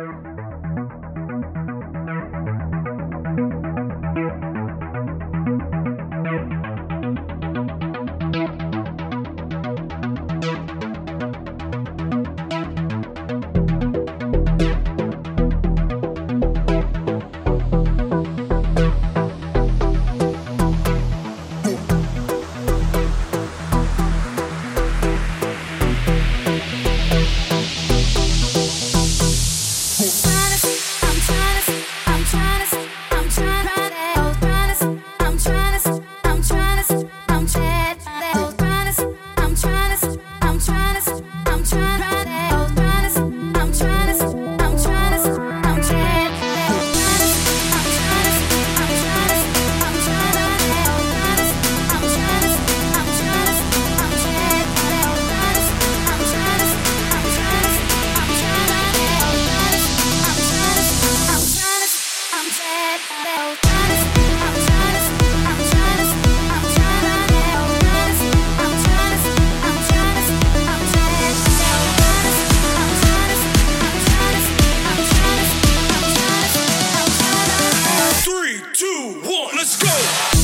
Thank two, one, let's go.